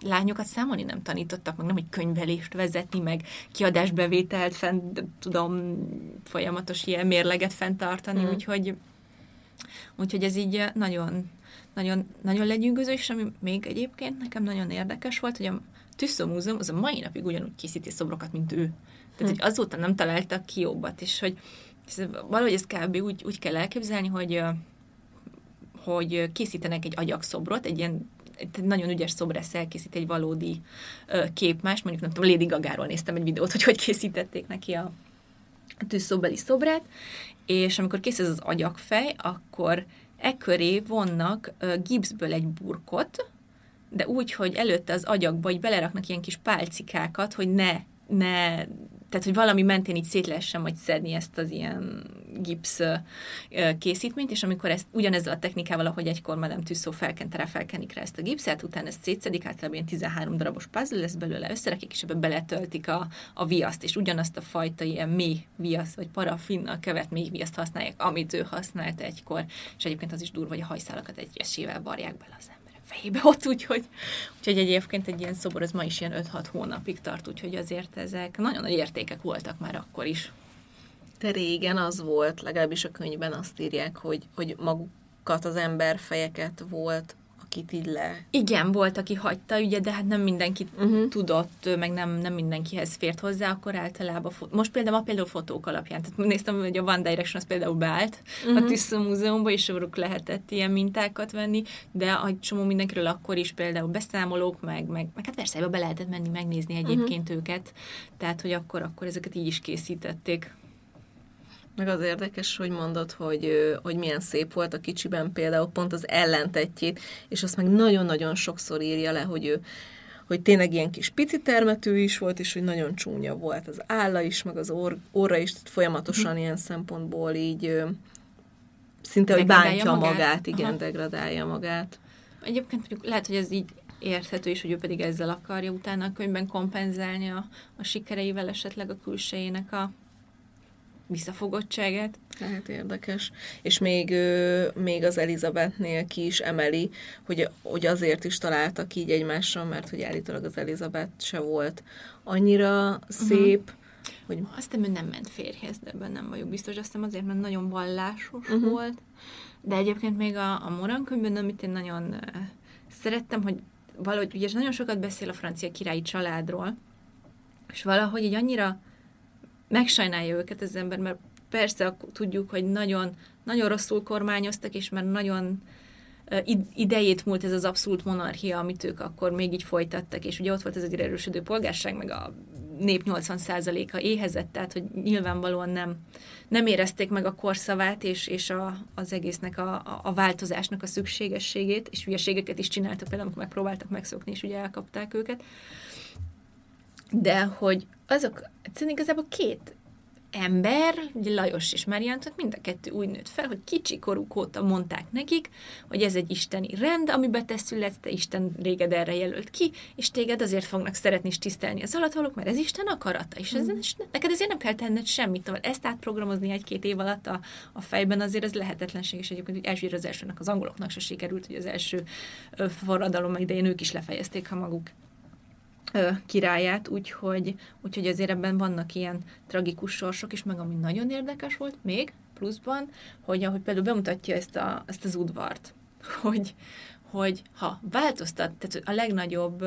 lányokat számolni nem tanítottak, meg nem, hogy könyvelést vezetni, meg kiadásbevételt fent, tudom, folyamatos ilyen mérleget fenntartani, mm. úgyhogy, úgyhogy ez így nagyon, nagyon, nagyon legyűgöző, és ami még egyébként nekem nagyon érdekes volt, hogy a Tüsszó Múzeum az a mai napig ugyanúgy készíti szobrokat, mint ő. Tehát, hm. hogy azóta nem találtak ki jobbat, és hogy ez, valahogy ezt kb. úgy, úgy kell elképzelni, hogy hogy készítenek egy agyakszobrot, egy ilyen nagyon ügyes szobrász elkészít egy valódi képmás, mondjuk nem tudom, Lady Gagáról néztem egy videót, hogy hogy készítették neki a, tűzszobeli szobrát, és amikor kész ez az agyakfej, akkor e köré vonnak gipszből egy burkot, de úgy, hogy előtte az agyakba, hogy beleraknak ilyen kis pálcikákat, hogy ne, ne tehát, hogy valami mentén így szét lehessen majd szedni ezt az ilyen gipsz készítményt, és amikor ezt ugyanezzel a technikával, ahogy egykor Madame Tüsszó felkente rá, felkenik rá ezt a gipszet, utána ezt szétszedik, általában ilyen 13 darabos puzzle lesz belőle, összerakik, és ebbe beletöltik a, a viaszt, és ugyanazt a fajta ilyen mély viasz, vagy parafinnal követ mély viaszt használják, amit ő használt egykor, és egyébként az is durva, hogy a hajszálakat egyesével varják bele az ember fejébe ott, úgyhogy, úgyhogy egyébként egy ilyen szobor az ma is ilyen 5-6 hónapig tart, úgyhogy azért ezek nagyon nagy értékek voltak már akkor is. De régen az volt, legalábbis a könyvben azt írják, hogy, hogy magukat az emberfejeket volt akit így le... Igen, volt, aki hagyta, ugye, de hát nem mindenki uh-huh. tudott, meg nem, nem mindenkihez fért hozzá, akkor általában... Fo- Most például a például fotók alapján, tehát néztem, hogy a One Direction az például beállt uh-huh. a Tüsszó Múzeumban, és soruk lehetett ilyen mintákat venni, de a csomó mindenkiről akkor is például beszámolók, meg, meg, meg hát persze, be lehetett menni megnézni egyébként uh-huh. őket, tehát, hogy akkor, akkor ezeket így is készítették. Meg az érdekes, hogy mondod, hogy, hogy milyen szép volt a kicsiben például pont az ellentetjét, és azt meg nagyon-nagyon sokszor írja le, hogy ő hogy tényleg ilyen kis pici termetű is volt, és hogy nagyon csúnya volt az álla is, meg az or, orra is, tehát folyamatosan ilyen szempontból így szinte, hogy bántja magát, magát igen, Aha. degradálja magát. Egyébként mondjuk lehet, hogy ez így érthető is, hogy ő pedig ezzel akarja utána a könyvben kompenzálni a, a sikereivel esetleg a külsejének a visszafogottságát. Lehet érdekes. És még, még az Elizabethnél ki is emeli, hogy, hogy azért is találtak így egymásra, mert hogy állítólag az Elizabeth se volt annyira uh-huh. szép, hogy... Azt hiszem, nem ment férjhez, de ebben nem vagyok biztos. Azt hiszem azért, mert nagyon vallásos uh-huh. volt. De egyébként még a, a Morankönyvben, amit én nagyon uh, szerettem, hogy valahogy ugye nagyon sokat beszél a francia királyi családról, és valahogy így annyira megsajnálja őket az ember, mert persze tudjuk, hogy nagyon, nagyon rosszul kormányoztak, és már nagyon idejét múlt ez az abszolút monarchia, amit ők akkor még így folytattak, és ugye ott volt ez egy erősödő polgárság, meg a nép 80%-a éhezett, tehát hogy nyilvánvalóan nem, nem érezték meg a korszavát, és, és a, az egésznek a, a, a változásnak a szükségességét, és hülyeségeket is csináltak például, amikor megpróbáltak megszokni, és ugye elkapták őket. De hogy azok, egyszerűen igazából két ember, ugye Lajos és Mariantot, mind a kettő úgy nőtt fel, hogy kicsi koruk óta mondták nekik, hogy ez egy isteni rend, amiben te születsz, te Isten réged erre jelölt ki, és téged azért fognak szeretni és tisztelni az alatvalók, mert ez Isten akarata, és ez, mm. neked ezért nem kell tenned semmit, tehát ezt átprogramozni egy-két év alatt a, a fejben azért ez lehetetlenség, és egyébként hogy első az elsőnek az angoloknak se sikerült, hogy az első forradalom idején ők is lefejezték a maguk királyát, úgyhogy, úgyhogy azért ebben vannak ilyen tragikus sorsok is, meg ami nagyon érdekes volt még pluszban, hogy ahogy például bemutatja ezt, a, ezt az udvart, hogy, hogy ha változtat, tehát a legnagyobb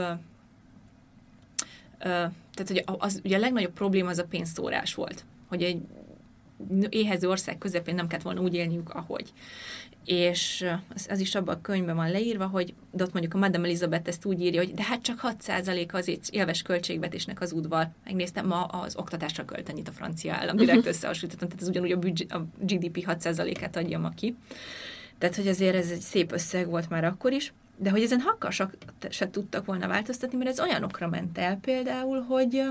tehát hogy az, ugye a legnagyobb probléma az a pénzszórás volt, hogy egy éhező ország közepén nem kellett volna úgy élniük, ahogy és az, az is abban a könyvben van leírva, hogy de ott mondjuk a Madame Elizabeth ezt úgy írja, hogy de hát csak 6% az élves költségvetésnek az udvar. Megnéztem, ma az oktatásra költ a francia állam, direkt uh-huh. összehasonlítottam, tehát ez ugyanúgy a, büdzs, a GDP 6%-át adja ma ki. Tehát, hogy azért ez egy szép összeg volt már akkor is, de hogy ezen hakkasak se tudtak volna változtatni, mert ez olyanokra ment el például, hogy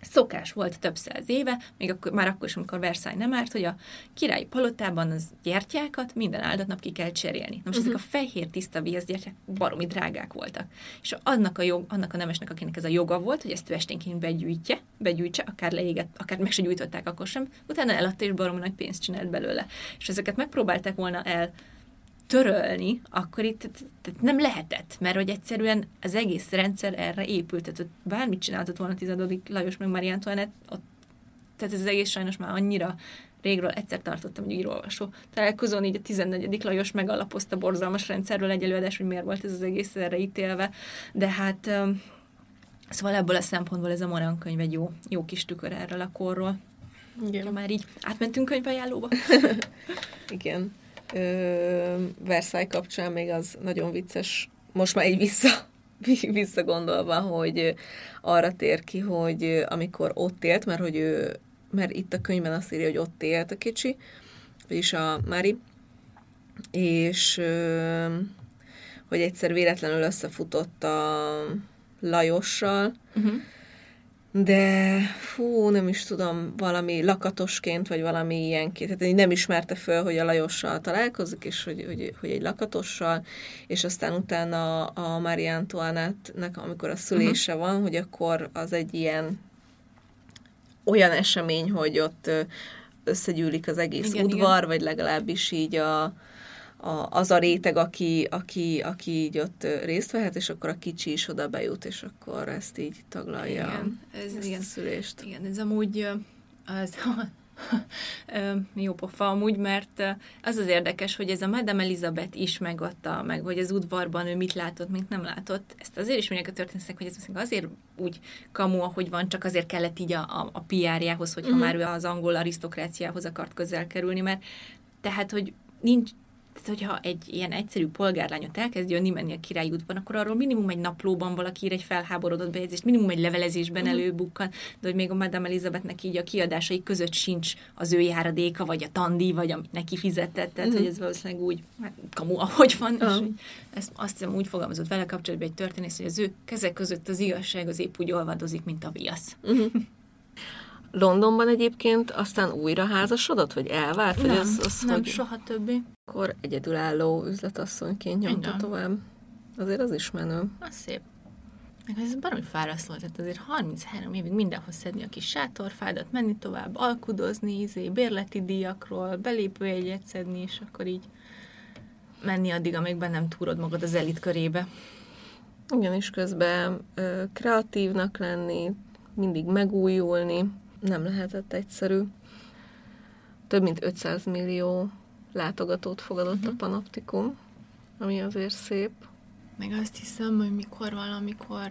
szokás volt több száz éve, még akkor, már akkor is, amikor Versailles nem árt, hogy a királyi palotában az gyertyákat minden áldott nap ki kell cserélni. Na most uh-huh. ezek a fehér tiszta gyertyák baromi drágák voltak. És annak a, jog, annak a nemesnek, akinek ez a joga volt, hogy ezt ő esténként begyűjtje, begyűjtse, akár leégett, akár meg se gyújtották, akkor sem, utána eladta és baromi nagy pénzt csinált belőle. És ezeket megpróbálták volna el törölni, akkor itt tehát nem lehetett, mert hogy egyszerűen az egész rendszer erre épült, tehát hogy bármit csináltott volna tizedodik Lajos meg Marie Antoinette, ott, tehát ez az egész sajnos már annyira régről egyszer tartottam egy írólvasó találkozón, így a 14. Lajos megalapozta borzalmas rendszerről egy előadás, hogy miért volt ez az egész erre ítélve, de hát szóval ebből a szempontból ez a Morán könyv egy jó, jó kis tükör erről a korról. Igen. Ha már így átmentünk könyvajánlóba. Igen ö, Versailles kapcsán még az nagyon vicces, most már így vissza, visszagondolva, hogy arra tér ki, hogy amikor ott élt, mert hogy ő, mert itt a könyvben azt írja, hogy ott élt a kicsi, vagyis a Mári, és ö, hogy egyszer véletlenül összefutott a Lajossal, uh-huh de fú, nem is tudom, valami lakatosként, vagy valami ilyenként, tehát nem ismerte föl, hogy a Lajossal találkozik, és hogy, hogy, hogy egy lakatossal, és aztán utána a Marie Antoinette-nek, amikor a szülése uh-huh. van, hogy akkor az egy ilyen olyan esemény, hogy ott összegyűlik az egész igen, udvar, igen. vagy legalábbis így a, a, az a réteg, aki, aki, aki így ott részt vehet, és akkor a kicsi is oda bejut, és akkor ezt így taglalja igen, ez, ezt igen. a szülést. Igen, ez amúgy az, jó pofa amúgy, mert az az érdekes, hogy ez a Madame Elizabeth is megadta, meg hogy az udvarban ő mit látott, mit nem látott. Ezt azért is mondják a történetek, hogy ez azért úgy kamu, ahogy van, csak azért kellett így a, a, a PR-jához, hogyha uh-huh. már ő az angol arisztokráciához akart közel kerülni, mert tehát, hogy nincs, tehát, hogyha egy ilyen egyszerű polgárlányot elkezd jönni, menni a királyi útban, akkor arról minimum egy naplóban valaki ír egy felháborodott bejegyzést, minimum egy levelezésben mm. előbukkan, de hogy még a Madame Elizabethnek így a kiadásai között sincs az ő járadéka, vagy a tandi, vagy amit neki fizetett, tehát mm. hogy ez valószínűleg úgy, hát, kamu, ahogy van, mm. és hogy ezt azt hiszem úgy fogalmazott vele kapcsolatban egy történész, hogy az ő kezek között az igazság az épp úgy olvadozik, mint a viasz. Mm. Londonban egyébként aztán újra házasodott, vagy elvárt? Nem, vagy az, az, nem, hogy... soha többi. Akkor egyedülálló üzletasszonyként nyomta Igen. tovább. Azért az is menő. Az szép. Meg ez baromi fárasztó, tehát azért 33 évig mindenhoz szedni a kis sátorfádat, menni tovább, alkudozni, izé, bérleti díjakról, belépőjegyet szedni, és akkor így menni addig, amíg nem túrod magad az elit körébe. Igen, és közben ö, kreatívnak lenni, mindig megújulni, nem lehetett egyszerű. Több mint 500 millió látogatót fogadott uh-huh. a mhm. Panoptikum, ami azért szép. Meg azt hiszem, hogy mikor valamikor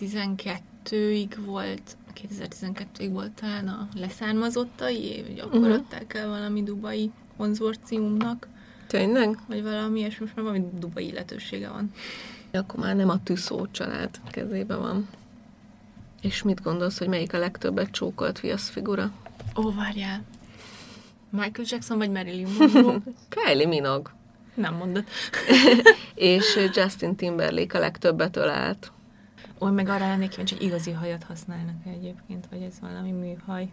12-ig volt, 2012-ig volt talán a leszármazottai, hogy akkor uh-huh. adták el valami dubai konzorciumnak. Tényleg? Vagy valami, és most már valami dubai illetősége van. Akkor már nem a Tüszó család kezébe van. És mit gondolsz, hogy melyik a legtöbbet csókolt figura? Ó, várjál. Michael Jackson vagy Marilyn Monroe? Kylie Minogue. Nem mondod. és Justin Timberlake a legtöbbet ölált. Ó, meg arra lennék kíváncsi, hogy igazi hajat használnak egyébként, vagy ez valami műhaj.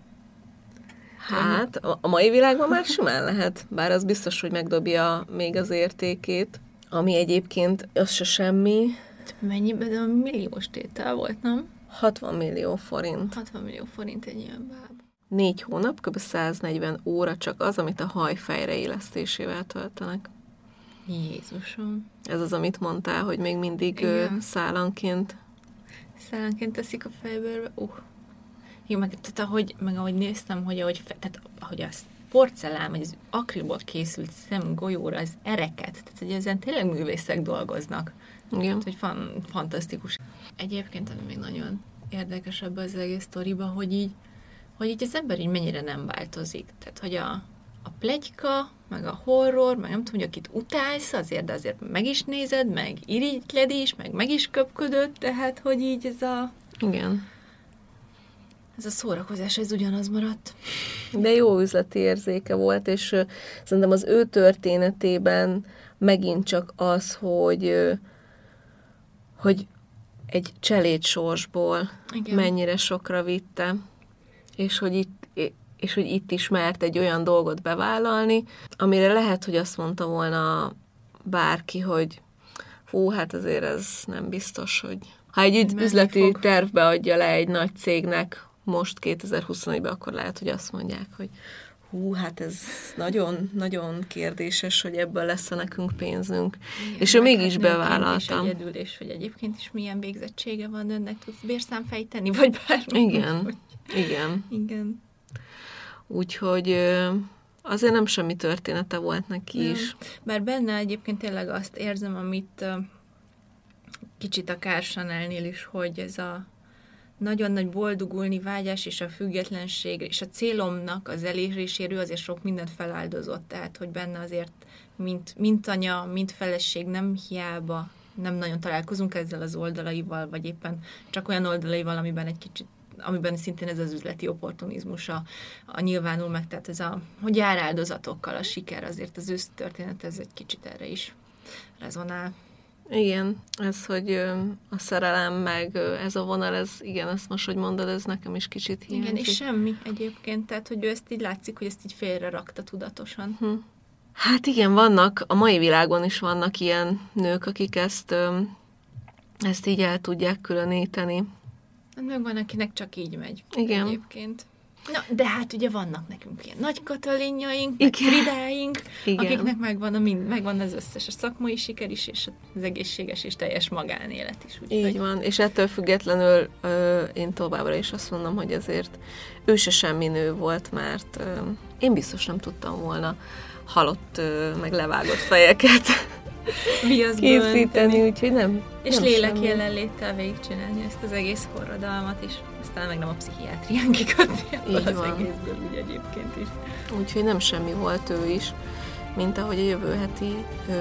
Hát, a mai világban már simán lehet, bár az biztos, hogy megdobja még az értékét, ami egyébként az se semmi. Mennyiben, de milliós tétel volt, nem? 60 millió forint. 60 millió forint egy ilyen báb. Négy hónap, kb. 140 óra csak az, amit a haj fejre élesztésével töltenek. Jézusom. Ez az, amit mondtál, hogy még mindig Igen. szállanként. Szállanként teszik a fejből. Uh. Jó, meg, tehát ahogy, meg ahogy néztem, hogy ahogy, tehát, ahogy az porcelán, vagy az akrilból készült szemgolyóra az ereket, tehát hogy ezen tényleg művészek dolgoznak. Igen. Tehát, hogy fan, fantasztikus. Egyébként, ami még nagyon érdekes ebben az egész sztoriban, hogy így, hogy így az ember így mennyire nem változik. Tehát, hogy a, a plegyka, meg a horror, meg nem tudom, hogy akit utálsz, azért, de azért meg is nézed, meg irigyled is, meg meg is köpködött, tehát, hogy így ez a... Igen. Ez a szórakozás, ez ugyanaz maradt. De jó üzleti érzéke volt, és szerintem az ő történetében megint csak az, hogy hogy egy cseléd sorsból Igen. mennyire sokra vitte. és hogy itt és hogy itt is mert egy olyan dolgot bevállalni, amire lehet, hogy azt mondta volna bárki, hogy hú, hát azért ez nem biztos, hogy ha egy Menni üzleti fog. tervbe adja le egy nagy cégnek most 2021-ben, akkor lehet, hogy azt mondják, hogy hú, hát ez nagyon, nagyon kérdéses, hogy ebből lesz nekünk pénzünk. Igen, és ő mégis hát bevállaltam. És egyedül, és hogy egyébként is milyen végzettsége van, önnek tudsz bérszámfejteni, vagy bármi. Igen, hogy... igen. Igen. Úgyhogy azért nem semmi története volt neki nem. is. Bár benne egyébként tényleg azt érzem, amit kicsit a Kársanelnél is, hogy ez a nagyon nagy boldogulni vágyás és a függetlenség és a célomnak az eléréséről azért sok mindent feláldozott, tehát hogy benne azért mint, mint anya, mint feleség nem hiába nem nagyon találkozunk ezzel az oldalaival, vagy éppen csak olyan oldalaival, amiben egy kicsit amiben szintén ez az üzleti opportunizmus a, a nyilvánul meg, tehát ez a, hogy jár áldozatokkal a siker, azért az ősz történet, ez egy kicsit erre is rezonál. Igen, ez, hogy a szerelem, meg ez a vonal, ez igen, ezt most, hogy mondod, ez nekem is kicsit hiányzik. Igen, és semmi egyébként, tehát, hogy ő ezt így látszik, hogy ezt így félre rakta tudatosan. Hm. Hát igen, vannak, a mai világon is vannak ilyen nők, akik ezt, ezt így el tudják különíteni. Hát meg van, akinek csak így megy. Igen. Egyébként. Na, de hát ugye vannak nekünk ilyen nagy katalinjaink, meg Fridáink, Igen. akiknek megvan, a mind, megvan az összes a szakmai siker is, és az egészséges és teljes magánélet is. Úgy, Így van, és ettől függetlenül ö, én továbbra is azt mondom, hogy azért ő se semmi nő volt, mert ö, én biztos nem tudtam volna halott, ö, meg levágott fejeket készíteni, úgyhogy nem. És nem lélek semmi. jelenléttel végigcsinálni ezt az egész forradalmat is aztán meg nem a pszichiátrián kikötni az van. egészből úgy egyébként is. Úgyhogy nem semmi volt ő is, mint ahogy a jövő heti ö,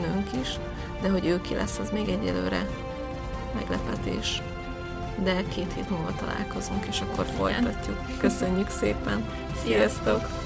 nőnk is, de hogy ő ki lesz, az még egyelőre meglepetés. De két hét múlva találkozunk, és akkor Igen. folytatjuk. Köszönjük szépen! Sziasztok!